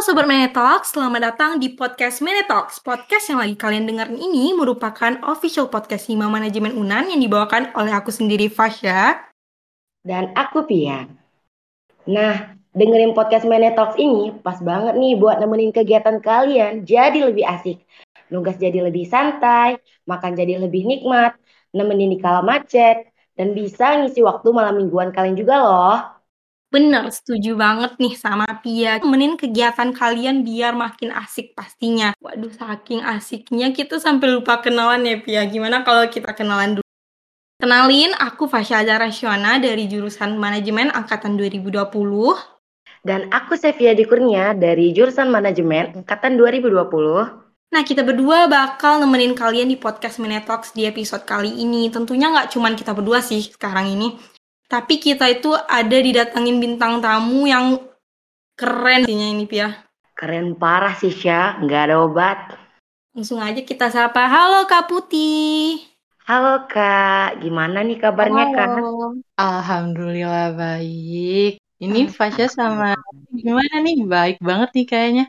Sobat Menetalk, selamat datang di podcast Menetalks. Podcast yang lagi kalian dengerin ini merupakan official podcast Hima Manajemen Unan yang dibawakan oleh aku sendiri Fasya. Dan aku Pia. Nah, dengerin podcast Menetalks ini pas banget nih buat nemenin kegiatan kalian jadi lebih asik. Nugas jadi lebih santai, makan jadi lebih nikmat, nemenin di kala macet, dan bisa ngisi waktu malam mingguan kalian juga loh. Bener, setuju banget nih sama Pia. Temenin kegiatan kalian biar makin asik pastinya. Waduh, saking asiknya kita sampai lupa kenalan ya Pia. Gimana kalau kita kenalan dulu? Kenalin, aku Fasya Azara Syona dari jurusan Manajemen Angkatan 2020. Dan aku Sevia Dikurnia dari jurusan Manajemen Angkatan 2020. Nah, kita berdua bakal nemenin kalian di podcast Minetox di episode kali ini. Tentunya nggak cuman kita berdua sih sekarang ini. Tapi kita itu ada didatangin bintang tamu yang keren sih ini Pia. Keren parah sih Syah, nggak ada obat. Langsung aja kita sapa. Halo Kak Putih. Halo Kak, gimana nih kabarnya Halo. Kak? Alhamdulillah baik. Ini Fasya sama gimana nih? Baik banget nih kayaknya.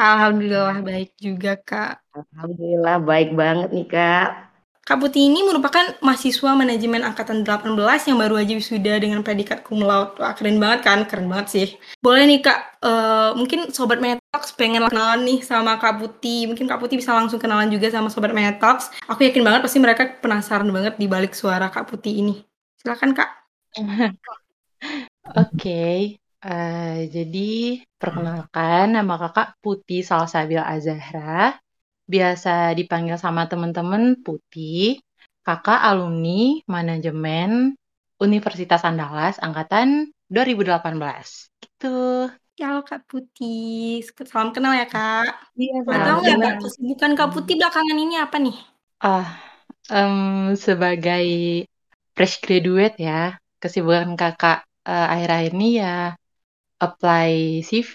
Alhamdulillah baik juga Kak. Alhamdulillah baik banget nih Kak. Kak Putih ini merupakan mahasiswa manajemen angkatan 18 yang baru aja wisuda dengan predikat cum laude. Wah, keren banget kan? Keren banget sih. Boleh nih Kak, eh, mungkin Sobat Menetox pengen kenalan nih sama Kak Putih. Mungkin Kak Putih bisa langsung kenalan juga sama Sobat Menetox. Aku yakin banget pasti mereka penasaran banget di balik suara Kak Putih ini. Silakan Kak. Oke, eh, jadi perkenalkan nama kakak Putih Salsabil Azahra. Biasa dipanggil sama teman-teman Putih. Kakak alumni manajemen Universitas Andalas angkatan 2018. Gitu. Halo Kak Putih. Salam kenal ya Kak. Iya, Salam tahu nggak Kak, kesibukan Kak Putih belakangan ini apa nih? Ah, em, sebagai fresh graduate ya, kesibukan kakak eh, akhir-akhir ini ya apply CV,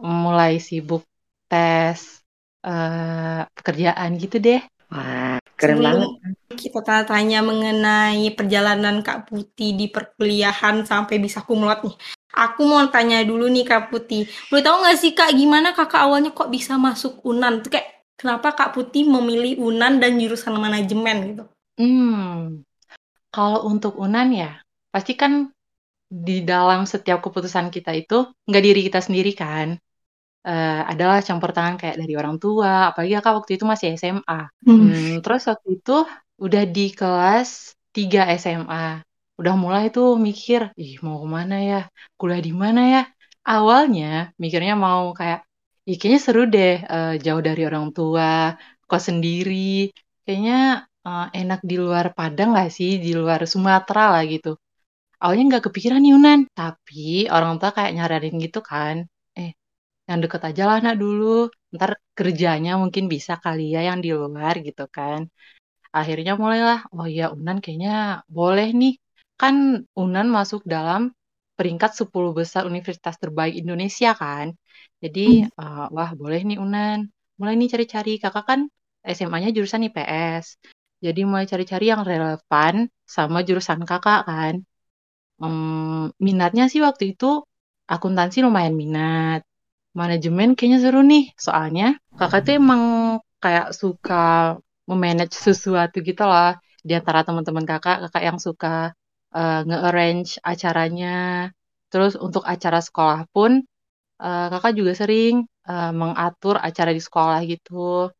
mulai sibuk tes eh, pekerjaan gitu deh. Wah, keren Sebelum banget. kita tanya mengenai perjalanan Kak Putih di perkuliahan sampai bisa kumlot nih. Aku mau tanya dulu nih Kak Putih. Boleh tahu nggak sih Kak gimana kakak awalnya kok bisa masuk UNAN? Tuh kayak kenapa Kak Putih memilih UNAN dan jurusan manajemen gitu? Hmm, kalau untuk UNAN ya, pasti kan di dalam setiap keputusan kita itu nggak diri kita sendiri kan. Eh, adalah campur tangan kayak dari orang tua, apalagi kakak waktu itu masih SMA. Hmm, terus waktu itu udah di kelas 3 SMA. Udah mulai tuh mikir, ih mau ke mana ya? Kuliah di mana ya? Awalnya mikirnya mau kayak, ih kayaknya seru deh eh, jauh dari orang tua, kos sendiri. Kayaknya eh, enak di luar Padang gak sih? Di luar Sumatera lah gitu. Awalnya nggak kepikiran Yunan, tapi orang tua kayak nyaranin gitu kan. Yang deket aja lah nak dulu. Ntar kerjanya mungkin bisa kali ya yang di luar gitu kan. Akhirnya mulailah oh ya Unan kayaknya boleh nih. Kan Unan masuk dalam peringkat 10 besar universitas terbaik Indonesia kan. Jadi eh, wah boleh nih Unan. Mulai nih cari-cari. Kakak kan SMA-nya jurusan IPS jadi mulai cari-cari yang relevan sama jurusan kakak kan. Hmm, minatnya sih waktu itu akuntansi lumayan minat manajemen kayaknya seru nih soalnya kakak tuh emang kayak suka memanage sesuatu gitu loh di antara teman-teman kakak, kakak yang suka eh, nge-arrange acaranya. Terus untuk acara sekolah pun eh, kakak juga sering eh, mengatur acara di sekolah gitu.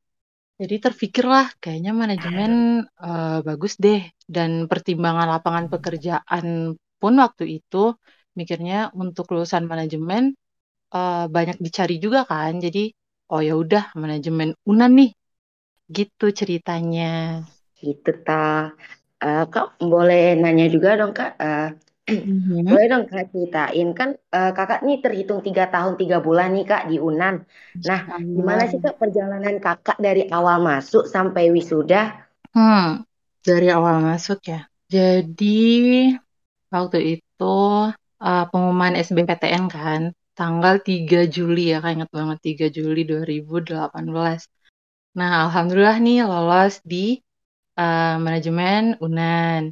Jadi terpikirlah kayaknya manajemen eh, bagus deh dan pertimbangan lapangan pekerjaan pun waktu itu mikirnya untuk lulusan manajemen eh, banyak dicari juga kan. Jadi oh ya udah manajemen Unan nih Gitu ceritanya. Gitu ta. Eh, Kak boleh nanya juga dong Kak. Eh, Mhm. boleh dong Kak ceritain kan eh, Kakak nih terhitung tiga tahun tiga bulan nih Kak di Unan. Nah, gimana sih Kak perjalanan Kakak dari awal masuk sampai wisuda? Hmm, dari awal masuk ya. Jadi waktu itu uh, pengumuman SBMPTN kan, tanggal 3 Juli ya, kan ingat banget 3 Juli 2018. Nah, alhamdulillah nih lolos di uh, manajemen UNAN.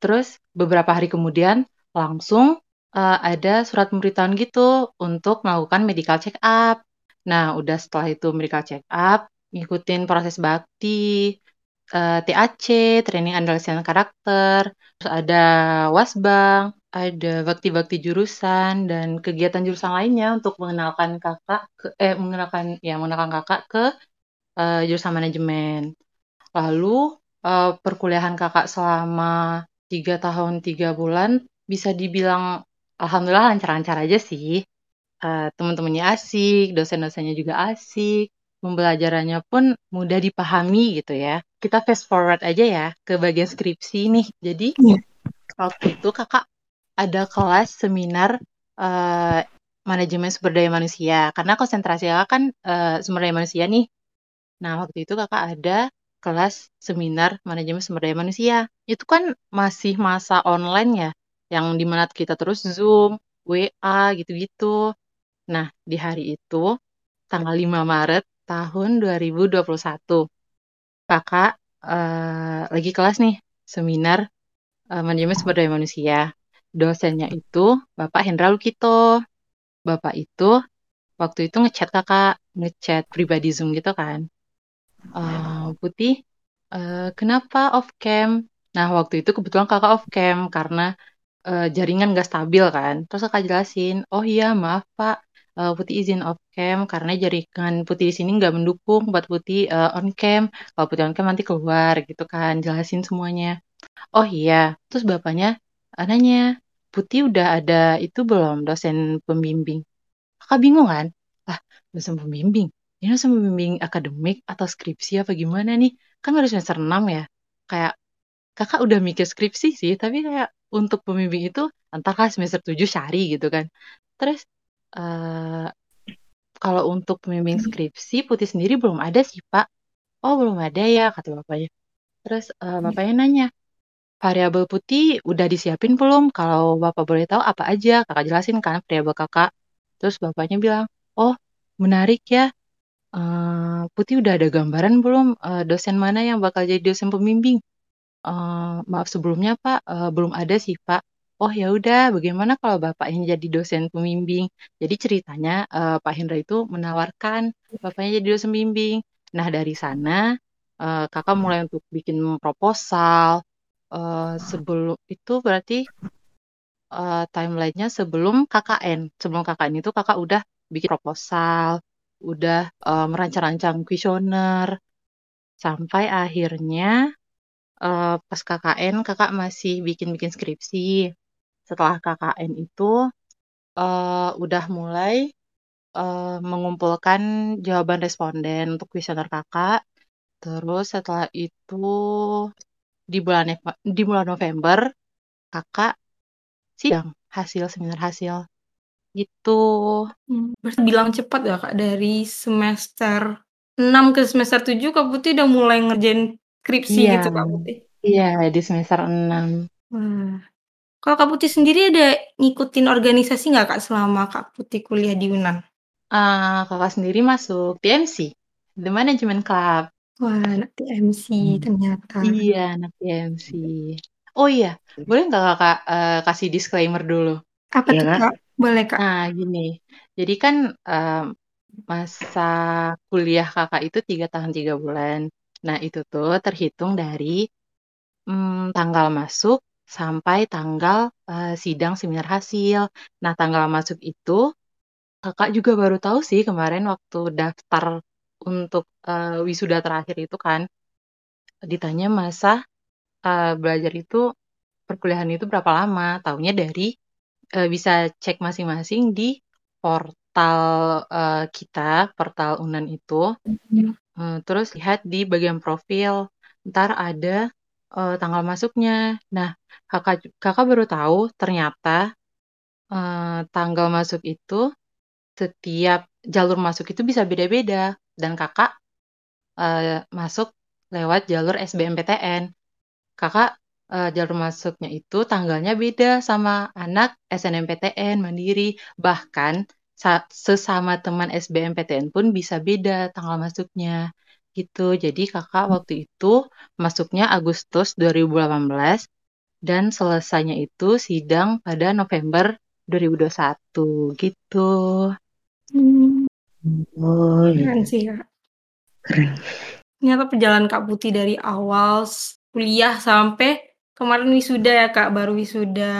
Terus beberapa hari kemudian langsung uh, ada surat pemberitahuan gitu untuk melakukan medical check up. Nah, udah setelah itu medical check up, ngikutin proses bakti, uh, eh, TAC, training andalan karakter, terus ada wasbang, ada bakti-bakti jurusan dan kegiatan jurusan lainnya untuk mengenalkan kakak ke eh mengenalkan ya mengenalkan kakak ke uh, jurusan manajemen. Lalu uh, perkuliahan kakak selama tiga tahun tiga bulan bisa dibilang alhamdulillah lancar-lancar aja sih. Uh, teman-temannya asik, dosen-dosennya juga asik, pembelajarannya pun mudah dipahami gitu ya. Kita fast forward aja ya ke bagian skripsi nih. Jadi yeah. waktu itu kakak ada kelas seminar uh, manajemen sumber daya manusia karena konsentrasi kakak kan uh, sumber daya manusia nih. Nah waktu itu kakak ada kelas seminar manajemen sumber daya manusia. Itu kan masih masa online ya yang di mana kita terus Zoom, WA gitu-gitu. Nah, di hari itu, tanggal 5 Maret tahun 2021, kakak uh, lagi kelas nih, seminar uh, manajemen sumber daya manusia. Dosennya itu Bapak Hendra Lukito. Bapak itu waktu itu ngechat kakak, ngechat pribadi Zoom gitu kan. Uh, putih, uh, kenapa off cam? Nah, waktu itu kebetulan kakak off cam karena uh, jaringan gak stabil kan. Terus kakak jelasin, oh iya maaf pak, uh, Putih izin off cam karena jaringan Putih di sini nggak mendukung buat Putih uh, on cam. Kalau Putih on cam nanti keluar gitu kan, jelasin semuanya. Oh iya, terus bapaknya nanya, Putih udah ada itu belum dosen pembimbing? Kakak bingung kan? Lah, dosen pembimbing? Ini dosen pembimbing akademik atau skripsi apa gimana nih? Kan harus semester 6 ya? Kayak kakak udah mikir skripsi sih, tapi kayak untuk pembimbing itu entahkah semester 7 syari gitu kan. Terus uh, kalau untuk pembimbing skripsi Putih sendiri belum ada sih Pak. Oh belum ada ya kata bapaknya. Terus uh, bapaknya nanya, variabel Putih udah disiapin belum? Kalau bapak boleh tahu apa aja? Kakak jelasin kan variabel kakak. Terus bapaknya bilang, oh menarik ya. Uh, Putih udah ada gambaran belum uh, dosen mana yang bakal jadi dosen pembimbing? Uh, maaf sebelumnya Pak, uh, belum ada sih Pak. Oh ya udah, bagaimana kalau Bapak yang jadi dosen pembimbing? Jadi ceritanya uh, Pak Hendra itu menawarkan Bapaknya jadi dosen pembimbing. Nah dari sana uh, kakak mulai untuk bikin proposal. Uh, sebelum itu berarti uh, timelinenya sebelum KKN. Sebelum KKN itu kakak udah bikin proposal, udah uh, merancang-rancang kuesioner, sampai akhirnya uh, pas KKN kakak masih bikin-bikin skripsi. Setelah KKN itu uh, udah mulai uh, mengumpulkan jawaban responden untuk kuesioner kakak. Terus setelah itu di bulan di bulan November kakak sidang hasil seminar hasil gitu. Hmm, berarti bilang cepat ya kak dari semester 6 ke semester 7 Kak Putih udah mulai ngerjain skripsi Iya. gitu Kak Putih? Iya, di semester 6. Wah. Kalau Kak Putih sendiri ada ngikutin organisasi nggak Kak selama Kak Putih kuliah di UNAN? Uh, kakak sendiri masuk TMC, The Management Club. Wah, anak TMC hmm. ternyata. Iya, anak TMC. Oh iya, boleh nggak kakak uh, kasih disclaimer dulu? Apa ya, tuh kak? Boleh kak. Nah, gini. Jadi kan uh, masa kuliah kakak itu tiga tahun tiga bulan. Nah, itu tuh terhitung dari hmm, tanggal masuk sampai tanggal uh, sidang seminar hasil. Nah, tanggal masuk itu kakak juga baru tahu sih kemarin waktu daftar untuk uh, wisuda terakhir itu kan ditanya masa uh, belajar itu perkuliahan itu berapa lama? Tahunya dari uh, bisa cek masing-masing di portal uh, kita, portal Unan itu. Uh, terus lihat di bagian profil, ntar ada uh, tanggal masuknya. Nah, kakak kakak baru tahu ternyata uh, tanggal masuk itu setiap jalur masuk itu bisa beda-beda dan kakak uh, masuk lewat jalur SBMPTN. Kakak uh, jalur masuknya itu tanggalnya beda sama anak SNMPTN Mandiri. Bahkan sesama teman SBMPTN pun bisa beda tanggal masuknya gitu. Jadi kakak waktu itu masuknya Agustus 2018 dan selesainya itu sidang pada November 2021 gitu. Hmm, Oh, iya. keren sih kak. keren. Ternyata perjalanan Kak Putih dari awal kuliah sampai kemarin wisuda ya kak, baru wisuda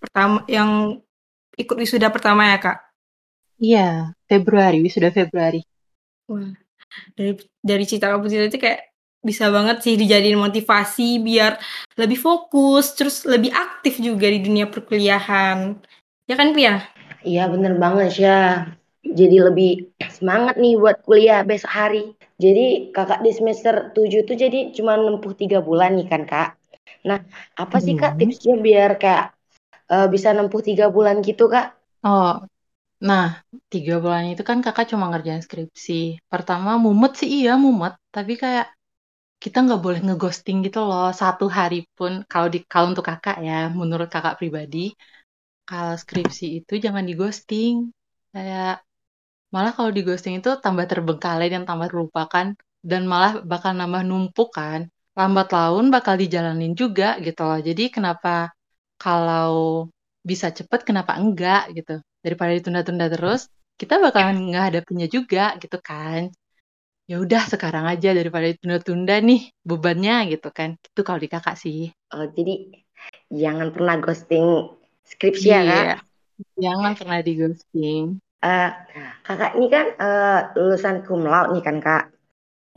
pertama yang ikut wisuda pertama ya kak. Iya, Februari, wisuda Februari. Wah, dari dari cerita Kak Putih itu kayak bisa banget sih dijadiin motivasi biar lebih fokus, terus lebih aktif juga di dunia perkuliahan. Ya kan Pia? Iya bener banget ya. Jadi lebih semangat nih buat kuliah besok hari. Jadi kakak di semester 7 tuh jadi cuma nempuh tiga bulan nih kan kak. Nah apa sih kak Hmm. tipsnya biar kayak eh, bisa nempuh tiga bulan gitu kak? Oh, nah, tiga bulan itu kan kakak cuma ngerjain skripsi. Pertama, mumet sih iya, mumet. Tapi kayak kita nggak boleh ngeghosting gitu loh. Satu hari pun, kalau di kalau untuk kakak ya, menurut kakak pribadi, kalau skripsi itu jangan di ghosting. Kayak malah kalau di ghosting itu tambah terbengkalai dan tambah terlupakan dan malah bakal nambah numpuk kan. Lambat laun bakal dijalanin juga gitu loh. Jadi kenapa kalau bisa cepet kenapa enggak gitu. Daripada ditunda-tunda terus, kita bakalan ngehadapinnya juga gitu kan. Ya udah sekarang aja daripada ditunda-tunda nih bebannya gitu kan. Itu kalau di kakak sih. Oh, jadi jangan pernah ghosting skripsi ya kak. Iya. Jangan pernah di ghosting. Eh, kakak ini kan eh, lulusan cum laude nih kan kak.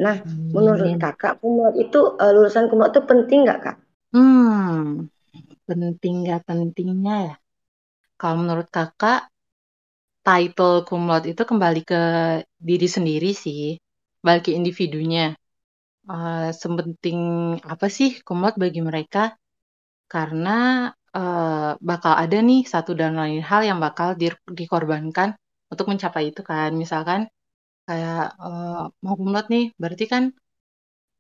Nah menurut Amin. kakak cum laude itu eh, lulusan cum laude itu penting nggak kak? Hmm, penting gak pentingnya ya? Kalau menurut kakak, title cum laude itu kembali ke diri sendiri sih, balik ke individunya. Eh, sepenting apa sih cum laude bagi mereka? Karena eh, bakal ada nih satu dan lain hal yang bakal di- dikorbankan untuk mencapai itu kan. Misalkan kayak eh, mau laude nih, berarti kan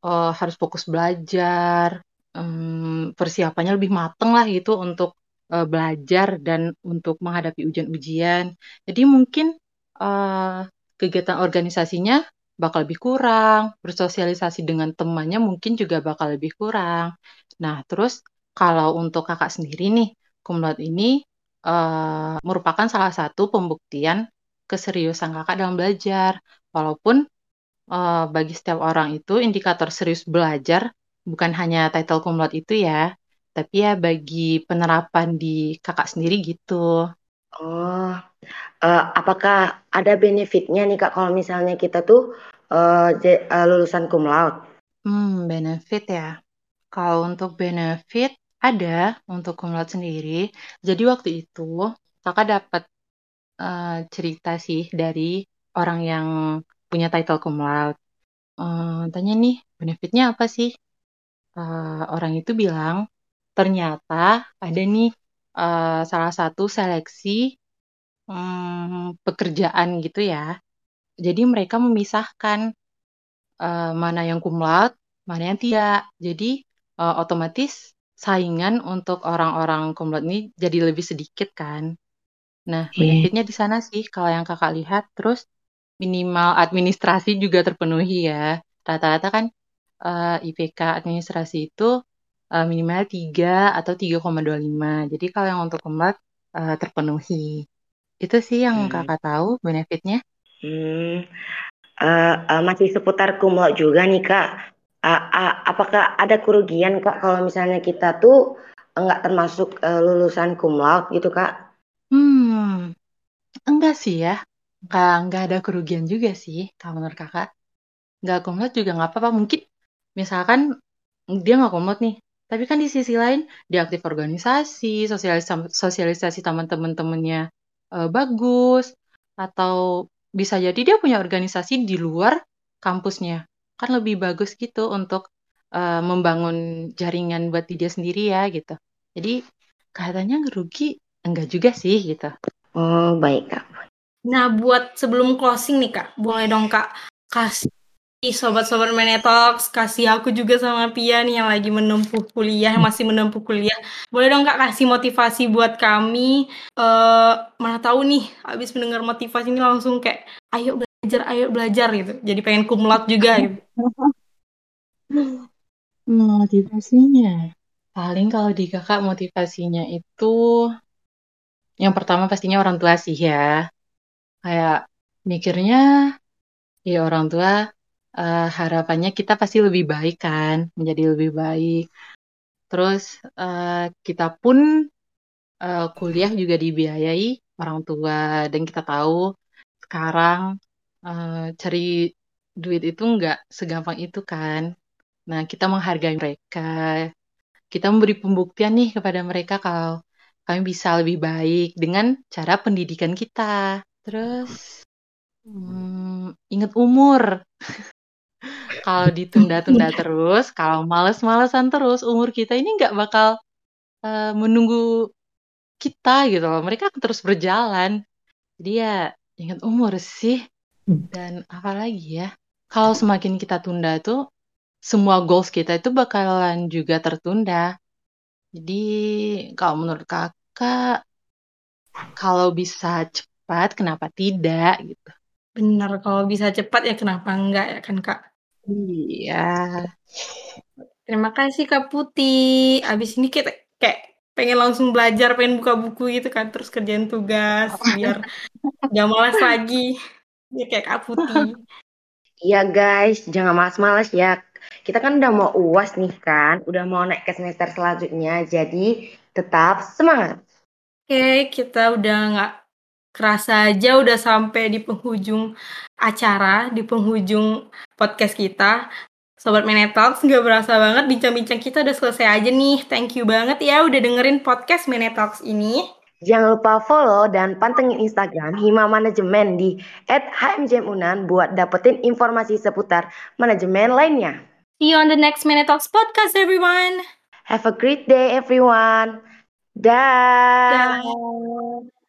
eh, harus fokus belajar, em, persiapannya lebih mateng lah gitu untuk eh, belajar dan untuk menghadapi ujian-ujian. Jadi mungkin eh, kegiatan organisasinya bakal lebih kurang, bersosialisasi dengan temannya mungkin juga bakal lebih kurang. Nah, terus kalau untuk kakak sendiri nih, laude ini eh, merupakan salah satu pembuktian keseriusan kakak dalam belajar. Walaupun eh, bagi setiap orang itu indikator serius belajar bukan hanya title cum laude itu ya, tapi ya bagi penerapan di kakak sendiri gitu. Oh, eh, apakah ada benefitnya nih Kak kalau misalnya kita tuh je- eh, lulusan cum laude? Hmm, benefit ya. Kalau untuk benefit ada untuk cum laude sendiri. Jadi waktu itu kakak dapat eh, cerita sih dari orang yang punya title cum laude. Eh, tanya nih, benefitnya apa sih? Eh, orang itu bilang ternyata ada nih eh, salah satu seleksi hmm, pekerjaan gitu ya. Jadi mereka memisahkan eh, mana yang cum laude, mana yang tidak. Jadi eh, otomatis saingan untuk orang-orang cum laude ini jadi lebih sedikit kan. Nah, benefitnya di sana sih kalau yang kakak lihat. Terus minimal administrasi juga terpenuhi ya. Rata-rata kan eh, IPK administrasi itu eh, minimal 3 atau 3,25. Jadi kalau yang untuk cum laude eh, terpenuhi. Itu sih yang Hmm. kakak tahu benefitnya. Hmm, eh, eh, masih seputar laude juga nih Kak. Ah, ah, apakah ada kerugian Kak kalau misalnya kita tuh nggak termasuk eh, lulusan laude gitu Kak? Enggak sih ya. Nggak, nggak ada kerugian juga sih, kalau menurut kakak. Nggak cum laude juga nggak apa-apa. Mungkin misalkan dia nggak cum laude nih, tapi kan di sisi lain dia aktif organisasi, sosialisasi, sosialisasi teman-teman-temannya eh, bagus, atau bisa jadi dia punya organisasi di luar kampusnya. Kan lebih bagus gitu untuk eh, membangun jaringan buat dia sendiri ya gitu. Jadi katanya ngerugi, enggak juga sih gitu. Oh baik Kak. Nah, buat sebelum closing nih Kak, boleh dong Kak kasih sobat-sobat Menetox, kasih aku juga sama Pia nih yang lagi menempuh kuliah, masih menempuh kuliah. Boleh dong Kak kasih motivasi buat kami. eh mana tahu nih, habis mendengar motivasi ini langsung kayak ayo belajar, ayo belajar gitu. Jadi pengen cum laude juga gitu. Motivasinya. Paling kalau di kakak motivasinya itu yang pertama pastinya orang tua sih ya. Kayak mikirnya ya orang tua uh, harapannya kita pasti lebih baik kan, menjadi lebih baik. Terus uh, kita pun uh, kuliah juga dibiayai orang tua dan kita tahu sekarang uh, cari duit itu nggak segampang itu kan. Nah, kita menghargai mereka. Kita memberi pembuktian nih kepada mereka kalau kami bisa lebih baik dengan cara pendidikan kita. Terus hmm, ingat umur. kalau ditunda-tunda terus, kalau males-malesan terus, umur kita ini nggak bakal uh, menunggu kita gitu loh. Mereka akan terus berjalan. Jadi ya ingat umur sih. Hmm. Dan apalagi ya, kalau semakin kita tunda tuh, semua goals kita itu bakalan juga tertunda. Jadi kalau menurut kakak, kalau bisa cepat, kenapa tidak gitu? Benar, kalau bisa cepat ya kenapa enggak ya kan kak? Iya. Terima kasih Kak Putih. Abis ini kita kayak pengen langsung belajar, pengen buka buku gitu kan, terus kerjaan tugas biar gak malas lagi. Ya kayak Kak Putih. Iya guys, jangan malas-malas ya. Kita kan udah mau uas nih kan, udah mau naik ke semester selanjutnya, jadi tetap semangat. Oke, kita udah nggak kerasa aja udah sampai di penghujung acara, di penghujung podcast kita. Sobat Menetalks, nggak berasa banget bincang-bincang kita udah selesai aja nih. Thank you banget ya udah dengerin podcast Menetalks ini. Jangan lupa follow dan pantengin Instagram Hima Manajemen di @hmjmunan buat dapetin informasi seputar manajemen lainnya. See you on the next Menetalks podcast, everyone. Have a great day, everyone. Da